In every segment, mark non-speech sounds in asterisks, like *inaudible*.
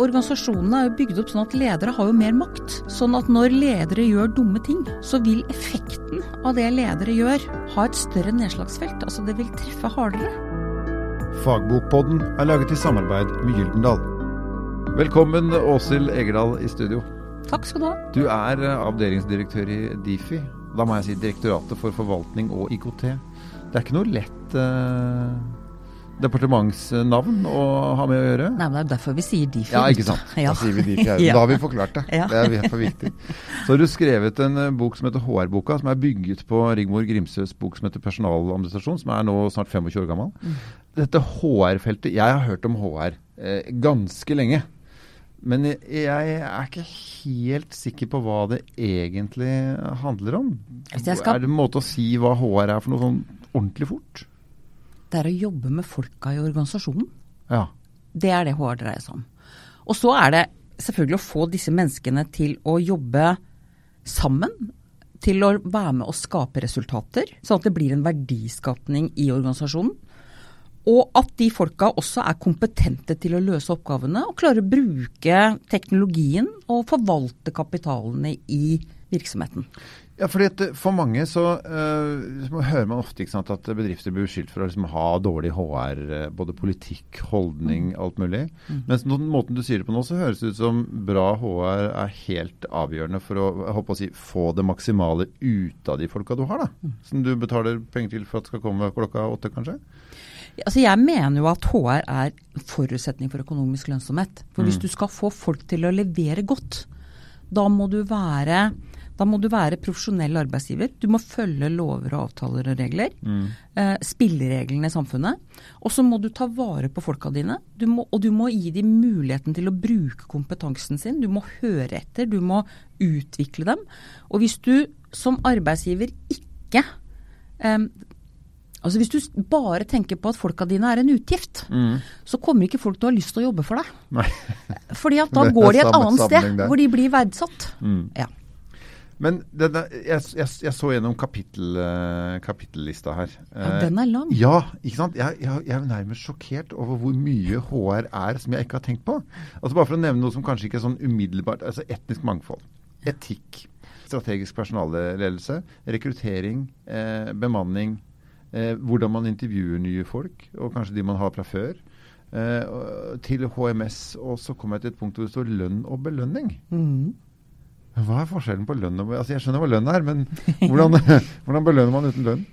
Organisasjonene er jo bygd opp sånn at ledere har jo mer makt. Sånn at når ledere gjør dumme ting, så vil effekten av det ledere gjør, ha et større nedslagsfelt. Altså det vil treffe hardere. Fagbokpodden er laget i samarbeid med Gyldendal. Velkommen Åshild Egerdal i studio. Takk skal du ha. Du er eh, avdelingsdirektør i Difi. Da må jeg si Direktoratet for forvaltning og IKT. Det er ikke noe lett eh, departementsnavn å ha med å gjøre? Nei, men Det er derfor vi sier Difi. Ja, ikke sant. *laughs* Da sier vi Difi. *laughs* Ja. Da har vi forklart det. Ja. Det er for viktig. Så har du skrevet en eh, bok som heter HR-boka, som er bygget på Rigmor Grimsøs bok som heter Personaladministrasjon, som er nå snart 25 år gammel. Mm. Dette HR-feltet Jeg har hørt om HR eh, ganske lenge. Men jeg, er ikke helt sikker på hva det egentlig handler om. Jeg skal- Er det en måte å si hva HR er for noe sånn ordentlig fort? Det er å jobbe med folka i organisasjonen. Ja. Det er det HR dreier seg om. Og så er det selvfølgelig å få disse menneskene til å jobbe sammen. Til å være med å skape resultater, sånn at det blir en verdiskapning i organisasjonen. Og at de folka også er kompetente til å løse oppgavene og klarer å bruke teknologien og forvalte kapitalene i virksomheten. Ja, fordi eh, For mange så, eh, så hører man ofte ikke sant, at bedrifter blir beskyldt for å liksom, ha dårlig HR. eh, både politikk, holdning, alt mulig. Mens den måten du sier det på nå, så høres det ut som bra HR er helt avgjørende for å å si, få det maksimale ut av de folka du har. da. Som du betaler penger til for at skal komme klokka åtte, kanskje? Altså jeg mener jo at HR er forutsetning for økonomisk lønnsomhet. For hvis du skal få folk til å levere godt, da må du være, da må du være profesjonell arbeidsgiver. Du må følge lover og avtaler og regler. Eh, spillereglene i samfunnet. Og så må du ta vare på folka dine. Du må, og du må gi dem muligheten til å bruke kompetansen sin. Du må høre etter. Du må utvikle dem. Og hvis du som arbeidsgiver ikke eh, Altså Hvis du bare tenker på at folka dine er en utgift, så kommer ikke folk til å ha lyst til å jobbe for deg. Nei. Fordi at da *laughs* går de et annet sted der. hvor de blir verdsatt. Ja. Men det, jeg, jeg, jeg så gjennom kapittel, eh, kapittellista her. ja, Eh, den er lang. Ja, ikke sant. Jeg, jeg, er nærmest sjokkert over hvor mye HR er som jeg ikke har tenkt på. Altså Bare for å nevne noe som kanskje ikke er sånn umiddelbart. altså Etnisk mangfold. Etikk. Strategisk personalledelse. Rekruttering. Eh, bemanning. Eh, hvordan man intervjuer nye folk, og kanskje de man har fra før. Eh, til HMS. Og så kommer jeg til et punkt hvor det står lønn og belønning. Mhm. Hva er forskjellen på lønn og Altså Jeg skjønner hva lønn er, men hvordan, *laughs* hvordan belønner man uten lønn?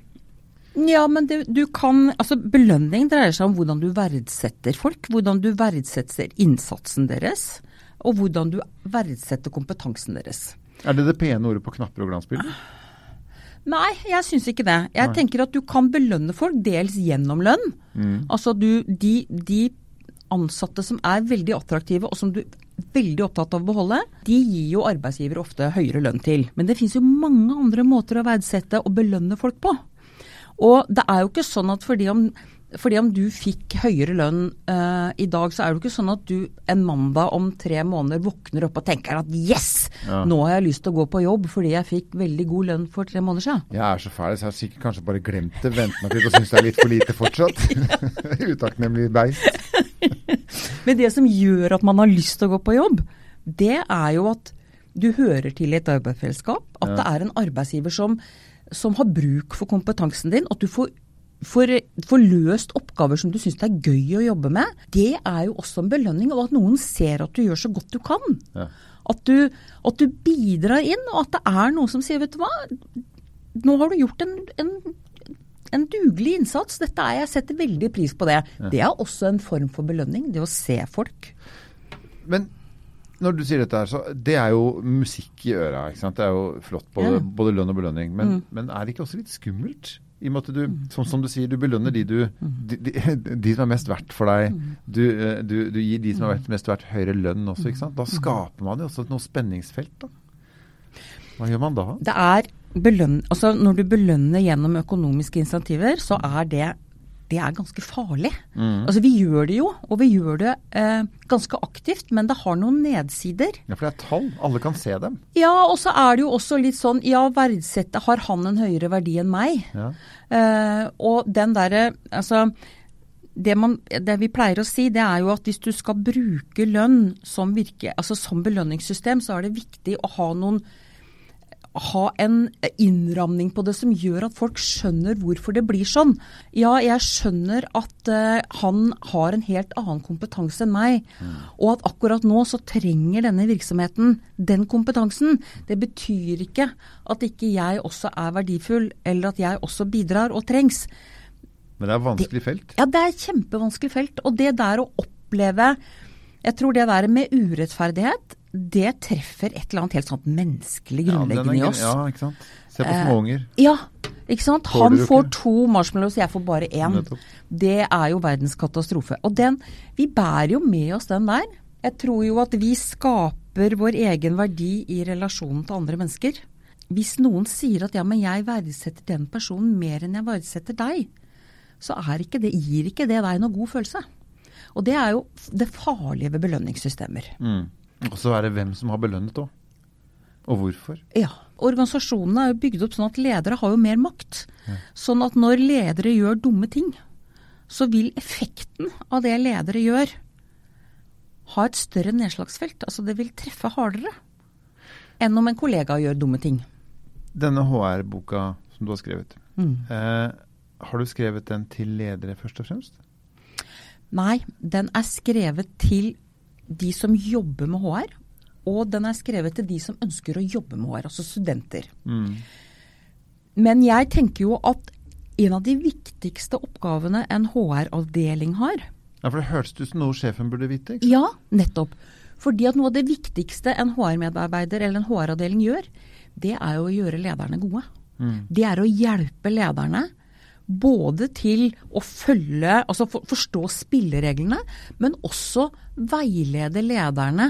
Ja, men det, du kan Altså, belønning dreier seg om hvordan du verdsetter folk. Hvordan du verdsetter innsatsen deres. Og hvordan du verdsetter kompetansen deres. Er det det pene ordet på knapper og glansbilder? Nei, jeg syns ikke det. Jeg Nei. tenker at du kan belønne folk dels gjennom lønn. Altså du, de, de ansatte som er veldig attraktive og som du veldig opptatt av å beholde, de gir jo arbeidsgiver ofte høyere lønn til. Men det finnes jo mange andre måter å verdsette og belønne folk på. Og det er jo ikke sånn at fordi om, fordi om du fikk høyere lønn uh, i dag, så er det jo ikke sånn at du en mandag om tre måneder våkner opp og tenker at yes, Ja. nå har jeg lyst til å gå på jobb fordi jeg fikk veldig god lønn for tre måneder siden. Jeg er så fæl, så jeg har sikkert kanskje bare glemt det, vent meg til og syns det er litt for lite fortsatt. *laughs* *laughs* Utakknemlig beist. *laughs* Men det som gjør at man har lyst til å gå på jobb, det er jo at du hører til i et arbeidsfellesskap. At det er en arbeidsgiver som, som har bruk for kompetansen din. At du får, får, får løst oppgaver som du syns det er gøy å jobbe med. Det er jo også en belønning. Og at noen ser at du gjør så godt du kan. Ja. At, du, at du bidrar inn, og at det er noen som sier vet du hva, nå har du gjort en, en en dugelig innsats. Dette er, Jeg setter veldig pris på det. Det er også en form for belønning, det å se folk. Men når du sier dette her, så det er jo musikk i øra. ikke sant? Det er jo flott, både, Ja. både lønn og belønning. Men, men er det ikke også litt skummelt? I og med at du, som, som du sier, du belønner de, du, de, de, *laughs* de som er mest verdt for deg. Du, eh, du, du gir de som er mest verdt høyere lønn også. ikke sant? Da skaper man jo også noe spenningsfelt. da. Hva gjør man da? Det er belønn, altså Når du belønner gjennom økonomiske insentiver, så er det, det er ganske farlig. Altså Vi gjør det jo, og vi gjør det eh, ganske aktivt, men det har noen nedsider. Ja, For det er tall. Alle kan se dem. Ja, og så er det jo også litt sånn Ja, verdsette Har han en høyere verdi enn meg? Ja. Eh, og den derre Altså det, man, det, vi pleier å si, det er jo at hvis du skal bruke lønn som, virke, altså som belønningssystem, så er det viktig å ha noen ha en innramning på det som gjør at folk skjønner hvorfor det blir sånn. Ja, jeg skjønner at uh, han har en helt annen kompetanse enn meg, mm. og at akkurat nå så trenger denne virksomheten den kompetansen. Det betyr ikke at ikke jeg også er verdifull, eller at jeg også bidrar og trengs. Men det er et vanskelig felt? ja, det er et kjempevanskelig felt. Og det der å oppleve Jeg tror det der med urettferdighet, det treffer et eller annet helt sånn menneskelig grunnleggende ja, i oss. Ja, ikke sant. Se på småunger. Eh, ja, ikke sant. Han får to marshmallows, jeg får bare én. Det er jo verdens katastrofe. Og den, vi bærer jo med oss den der. Jeg tror jo at vi skaper vår egen verdi i relasjonen til andre mennesker. Hvis noen sier at ja, men jeg verdsetter den personen mer enn jeg verdsetter deg, så ikke det, gir ikke det deg noen god følelse. Og det er jo det farlige ved belønningssystemer. Mm. Og så er det hvem som har belønnet òg. Og hvorfor. Ja. Organisasjonene er jo bygd opp sånn at ledere har jo mer makt. Ja. Sånn at når ledere gjør dumme ting, så vil effekten av det ledere gjør, ha et større nedslagsfelt. Altså det vil treffe hardere enn om en kollega gjør dumme ting. Denne HR-boka som du har skrevet, mm. eh, har du skrevet den til ledere først og fremst? Nei, den er skrevet til de som jobber med HR. Og den er skrevet til de som ønsker å jobbe med HR, altså studenter. Mm. Men jeg tenker jo at en av de viktigste oppgavene en HR-avdeling har Ja, For det hørtes ut som noe sjefen burde vite? ikke sant? Ja, nettopp. Fordi at noe av det viktigste en HR-medarbeider eller en HR-avdeling gjør, det er jo å gjøre lederne gode. Mm. Det er å hjelpe lederne både til å følge, altså forstå spillereglene, men også veilede lederne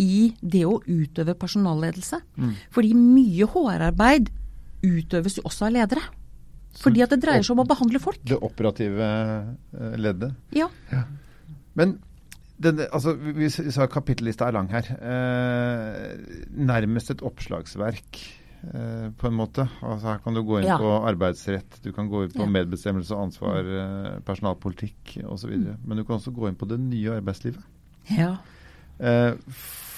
i det å utøve personalledelse. Mm. Fordi mye HR-arbeid utøves jo også av ledere. Fordi at det dreier seg om å behandle folk. Det operative eh, leddet. Ja. ja. Men denne, altså, vi sa kapittellista er lang her. Eh, nærmest et oppslagsverk. Eh, på en måte. Altså Her kan du gå inn ja. på arbeidsrett, du kan gå inn på ja. medbestemmelse og ansvar, mm. eh, personalpolitikk osv. Mm. Men du kan også gå inn på det nye arbeidslivet. Ja. Eh,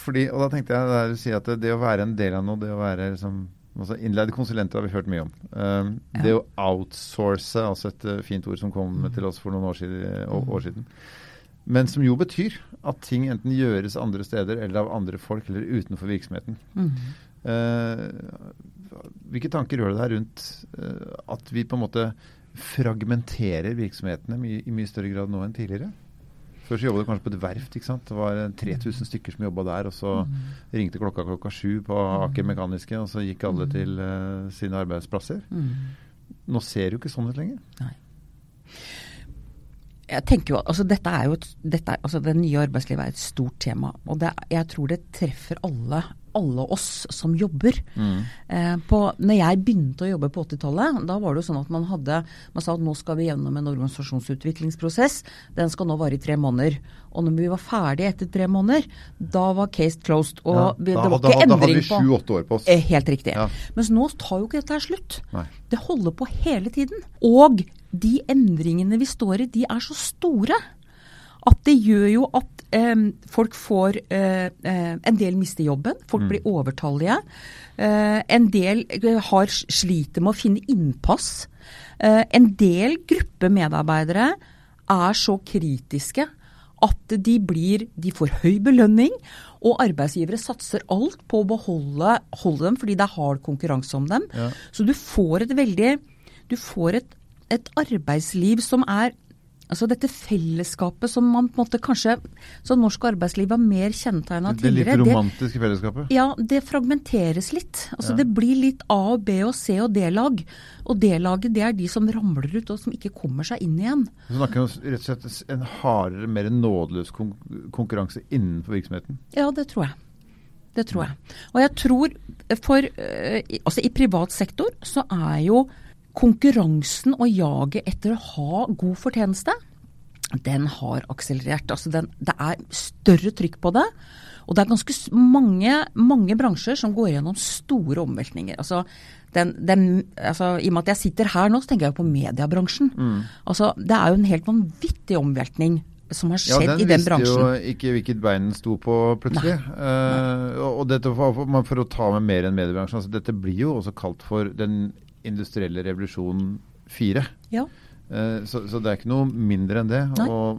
fordi, og da tenkte jeg der du sier at det, det, å være en del av noe, det å være liksom altså Innleide konsulenter har vi hørt mye om. Um, ja. Det å outsource, altså et uh, fint ord som kom mm. til oss for noen år siden, år, år siden. Men som jo betyr at ting enten gjøres andre steder eller av andre folk eller utenfor virksomheten. Mm. Eh, hvilke tanker gjør det deg rundt eh, at vi på en måte fragmenterer virksomhetene i, i mye større grad nå enn tidligere? Før så jobbet du kanskje på et verft. ikke sant? Det var 3000 stykker som jobba der. Og så mm. ringte klokka klokka sju på Aker Mekaniske, og så gikk alle mm. til uh, sine arbeidsplasser. Mm. Nå ser det jo ikke sånn ut lenger. Nei. Jeg tenker jo, altså dette er jo et, dette er, altså Det nye arbeidslivet er et stort tema. og det, Jeg tror det treffer alle alle oss som jobber. Mm. Eh, på, når jeg begynte å jobbe på 80-tallet, da var det jo sånn at man hadde Man sa at nå skal vi gjennom en organisasjonsutviklingsprosess. Den skal nå vare i tre måneder. Og når vi var ferdige etter tre måneder, da var case closed. Og ja, vi, det var da, ikke endring på Da hadde vi sju-åtte år på oss. Eh, helt riktig. Ja. Mens nå tar jo ikke dette her slutt. Nei. Det holder på hele tiden. Og de endringene vi står i, de er så store at det gjør jo at folk får eh, eh, En del mister jobben, folk mm. blir overtallige. Eh, en del har sliter med å finne innpass. Eh, en del gruppemedarbeidere er så kritiske at de, blir, de får høy belønning, og arbeidsgivere satser alt på å beholde dem fordi det er hard konkurranse om dem. Ja. Så du får et veldig Du får et, et arbeidsliv som er Altså dette fellesskapet som man på en måte kanskje Som norsk arbeidsliv var mer kjennetegna tidligere. Det litt romantiske fellesskapet? Ja, det fragmenteres litt. Altså ja. Det blir litt A og B og C og D-lag. Og D-laget det er de som ramler ut og som ikke kommer seg inn igjen. Du snakker om rett og slett en hardere, mer nådeløs konkurranse innenfor virksomheten? Ja, det tror jeg. Det tror jeg. Og jeg tror for eh, Altså i privat sektor så er jo konkurransen og jaget etter å ha god fortjeneste, den har akselerert. Altså den, det er større trykk på det. Og det er ganske mange, mange bransjer som går gjennom store omveltninger. Altså, den, den, altså, I og med at jeg sitter her nå, så tenker jeg på mediebransjen. Mm. Altså, det er jo en helt vanvittig omveltning som har skjedd ja, i den bransjen. Ja, Den visste jo ikke hvilket bein den sto på plutselig. Nei. Uh, og dette for, for, å ta med mer enn mediebransjen, altså, dette blir jo også kalt for den industrielle revolusjon 4. Ja. Eh, så, så, det er ikke noe mindre enn det. Nei. Og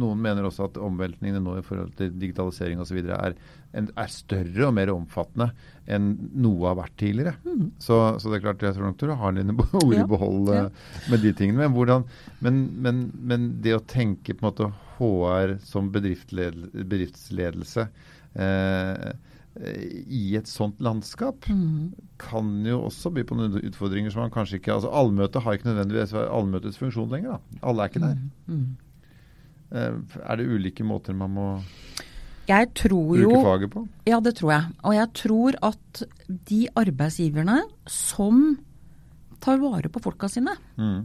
noen mener også at omveltningene nå i forhold til digitalisering osv. Er, er større og mer omfattende enn noe har vært tidligere. Mm. Så, så, det er klart, jeg tror nok du har dine *laughs* ord i behold ja. med de tingene. Men, hvordan, men, men, men, det å tenke på en måte HR som bedriftsledelse eh, i et sånt landskap mm. kan jo også by på noen utfordringer som man kanskje ikke altså Allmøtet har ikke nødvendigvis allmøtets funksjon lenger. da. Alle er ikke der. Mm. Mm. Er det ulike måter man må bruke jo, faget på? Ja, det tror jeg. Og jeg tror at de arbeidsgiverne som tar vare på folka sine, mm.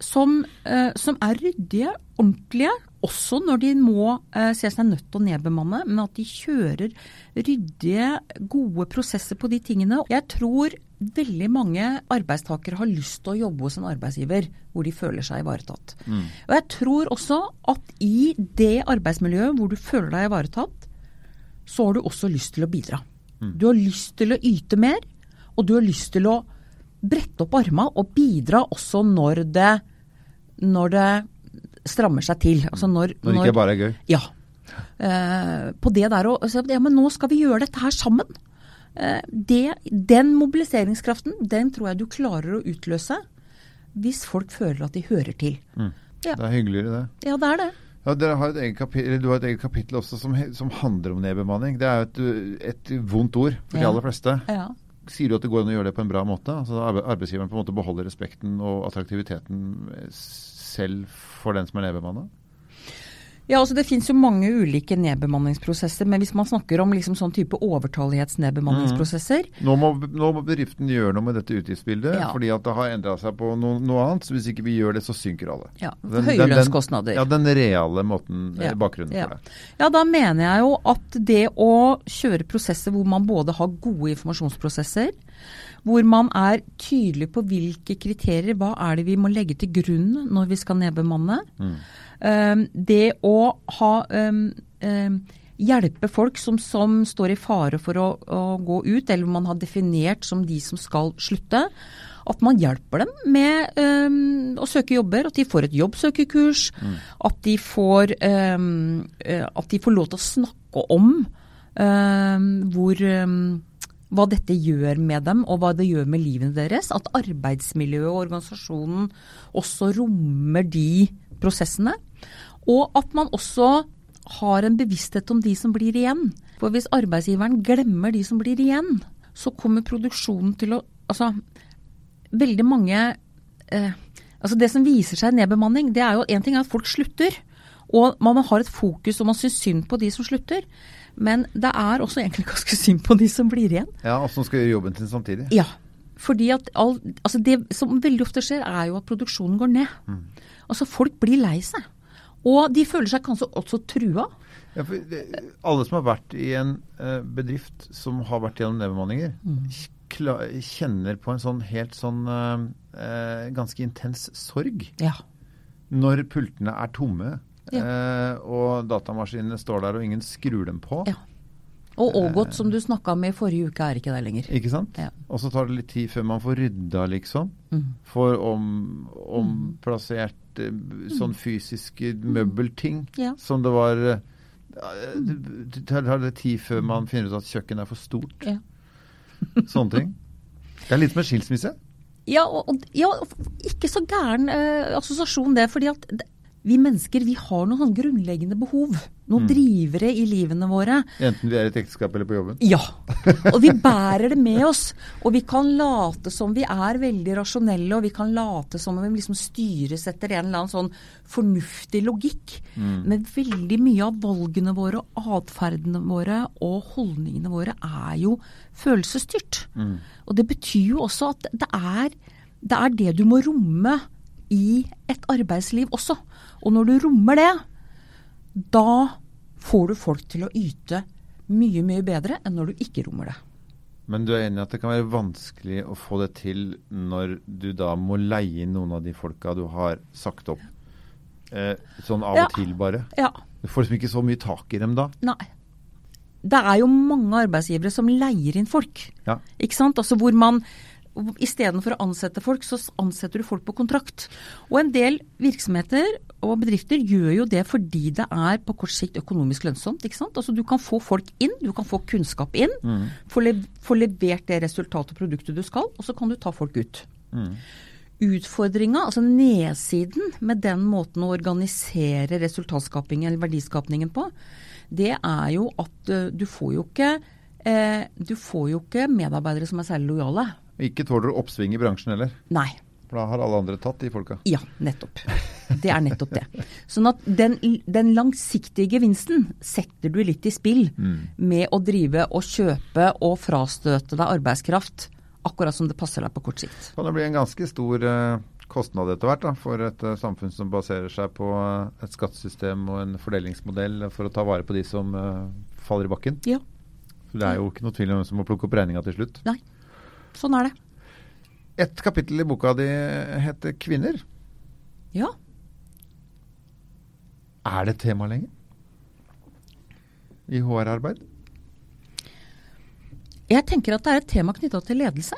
som, eh, som er ryddige, ordentlige, også når de må eh, se seg nødt til å nedbemanne, men at de kjører ryddige, gode prosesser på de tingene. Jeg tror veldig mange arbeidstakere har lyst til å jobbe hos en arbeidsgiver hvor de føler seg ivaretatt. Mm. Og jeg tror også at i det arbeidsmiljøet hvor du føler deg ivaretatt, så har du også lyst til å bidra. Mm. Du har lyst til å yte mer, og du har lyst til å brette opp armene og bidra også når det, når det strammer seg til. Altså når, når det ikke bare er gøy? Ja. Eh, på det der å Ja, men nå skal vi gjøre dette her sammen. Eh, det, den mobiliseringskraften, den tror jeg du klarer å utløse hvis folk føler at de hører til. Mm. Ja. Det er hyggeligere, det. Ja, det er det. Ja, har kapittel, Du har et eget kapittel også som, som handler om nedbemanning. Det er jo et, et vondt ord for de aller fleste. Ja. Sier du at det går an å gjøre det på en bra måte? Altså Arbeidsgiveren på en måte beholder respekten og attraktiviteten selv for den som er nedbemanna? Ja, altså Det finnes jo mange ulike nedbemanningsprosesser. Men hvis man snakker om liksom sånn type overtallighetsnedbemanningsprosesser mm. nå, må, nå, må, bedriften gjøre noe med dette utgiftsbildet, ja. fordi at det har endra seg på no, noe annet. så Hvis ikke vi gjør det, så synker alle. Ja, Høylønnskostnader. Den, den, Ja, den reale måten, ja. bakgrunnen ja. for det. Ja, da mener jeg jo at det å kjøre prosesser hvor man både har gode informasjonsprosesser, hvor man er tydelig på hvilke kriterier, hva er det vi må legge til grunn når vi skal nedbemanne. Mm. Um, det å ha um, um, hjelpe folk som, som, står i fare for å, å, gå ut, eller man har definert som de som skal slutte. At man hjelper dem med um, å søke jobber, at de får et jobbsøkerkurs. Mm. At, de får, um, at, de får, lov til å snakke om um, hvor hva dette gjør med dem, og hva det gjør med livene deres. At arbeidsmiljøet og organisasjonen også rommer de prosessene. Og at man også har en bevissthet om de som blir igjen. For hvis arbeidsgiveren glemmer de som blir igjen, så kommer produksjonen til å Altså, veldig mange eh, Altså det som viser seg i nedbemanning, det er jo én ting er at folk slutter. Og man har et fokus og man syns synd på de som slutter. Men det er også egentlig *laughs* ganske synd på de som blir igjen. Ja, Og som skal gjøre jobben sin samtidig. Ja. Fordi at all, altså Det som veldig ofte skjer, er jo at produksjonen går ned. Mm. Altså Folk blir lei seg. Og de føler seg kanskje også trua. Ja, for det, alle som har vært i en uh, bedrift som har vært gjennom nedbemanninger, mm. kjenner på en sånn helt sånn uh, uh, ganske intens sorg. Ja. Når pultene er tomme ja. Eh, og datamaskinene står der, og ingen skrur dem på. Ja. Og Ågot, eh, som du snakka med i forrige uke, er ikke der lenger. Ikke sant? Ja. Og så tar det litt tid før man får rydda, liksom. Mm. Får om, omplassert eh, sånn fysiske møbelting ja. som det var eh, Det tar tid før man finner ut at kjøkkenet er for stort. Ja. *laughs* Sånne ting. Det er litt en skilsmisse. Ja, og, ja, ikke så gæren eh, assosiasjon det. fordi at vi mennesker vi har noen sånn grunnleggende behov. Noen mm. drivere i livene våre. Enten vi er i et ekteskap eller på jobben? Ja. Og vi bærer det med oss. Og vi kan late som vi er veldig rasjonelle, og vi kan late som om vi liksom styres etter en eller annen sånn fornuftig logikk. Mm. Men veldig mye av valgene våre, atferdene våre og holdningene våre er jo følelsesstyrt. Mm. Og det betyr jo også at det er det, er det du må romme i et arbeidsliv også. Og når du rommer det, da får du folk til å yte mye, mye bedre enn når du ikke rommer det. Men du er enig i at det kan være vanskelig å få det til når du da må leie inn noen av de folka du har sagt opp? Eh, sånn av Ja. og til, bare? Ja. Du får liksom ikke så mye tak i dem da? Nei. Det er jo mange arbeidsgivere som leier inn folk. Ja. Ikke sant? Altså hvor man Istedenfor å ansette folk, så ansetter du folk på kontrakt. Og en del virksomheter og bedrifter gjør jo det fordi det er på kort sikt økonomisk lønnsomt. ikke sant? Altså Du kan få folk inn, du kan få kunnskap inn, få, le få levert det resultatet og produktet du skal, og så kan du ta folk ut. Utfordringa, altså nedsiden med den måten å organisere resultatskapingen eller verdiskapningen på, det er jo at eh, du får jo ikke eh, du får jo ikke medarbeidere som er særlig lojale. Ikke tåler du oppsving i bransjen heller? Nei. For da har alle andre tatt de folka. Ja, nettopp. Det er nettopp det. Sånn at den, den langsiktige gevinsten setter du litt i spill med å drive og kjøpe og frastøte deg arbeidskraft akkurat som det passer deg på kort sikt. Kan det bli en ganske stor eh, kostnad etter hvert da, for et eh, samfunn som baserer seg på eh, et skattesystem og en fordelingsmodell for å ta vare på de som faller i bakken? Ja, Så det er jo ikke noe tvil om hvem som må plukke opp regninga til slutt. nei. Sånn er det. Et kapittel i boka di heter 'Kvinner'. Ja. Er det tema lenger? I HR-arbeid? Jeg tenker at det er et tema knytta til ledelse.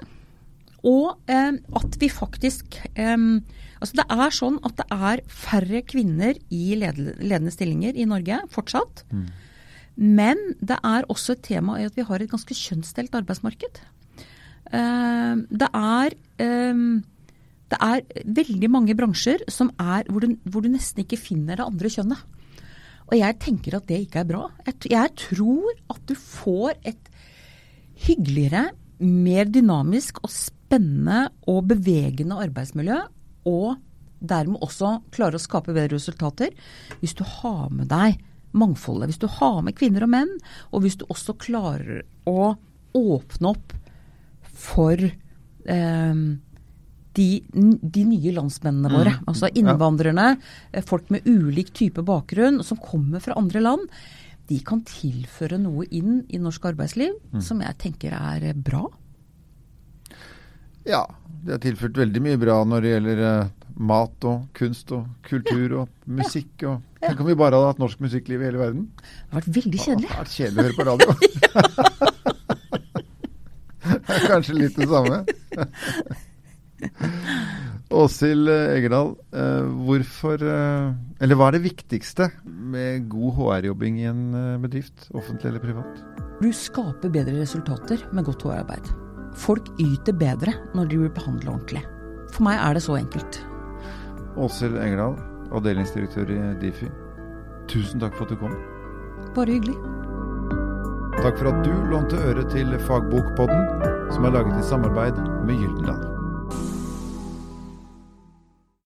Og eh, at vi faktisk eh, Altså det er sånn at det er færre kvinner i ledende stillinger i Norge fortsatt. Men det er også et tema i at vi har et ganske kjønnsdelt arbeidsmarked. Eh, det er eh, det er veldig mange bransjer er, hvor, du, hvor du nesten ikke finner det andre kjønnet. Og jeg tenker at det ikke er bra. Jeg, jeg tror at du får et hyggeligere, mer dynamisk og spennende og bevegende arbeidsmiljø, og dermed også klare å skape bedre resultater hvis du har med deg mangfoldet. Hvis du har med kvinner og menn, og hvis du også klarer å åpne opp for eh, de, de nye landsmennene våre. Altså innvandrerne, ja. folk med ulik type bakgrunn som kommer fra andre land. De kan tilføre noe inn i norsk arbeidsliv som jeg tenker er eh, bra. Ja. Det har tilført veldig mye bra når det gjelder eh, mat og kunst og kultur og *laughs* musikk. Og, tenk om vi bare hadde hatt norsk musikkliv i hele verden. Det har vært veldig kjedelig. Det har vært kjedelig å høre på radio. *laughs* er *laughs* kanskje litt det samme. *laughs* Åshild Egerdal, eh, hvorfor eh, Eller hva er det viktigste med god HR-jobbing i en eh, bedrift, offentlig eller privat? Du skaper bedre resultater med godt HR-arbeid. Folk yter bedre når de blir behandla ordentlig. For meg er det så enkelt. Åshild Engerdal, avdelingsdirektør i Difi. Tusen takk for at du kom. Bare hyggelig. Takk for at du lånte øre til Fagbokpodden, som er laget i samarbeid med Gyldendal.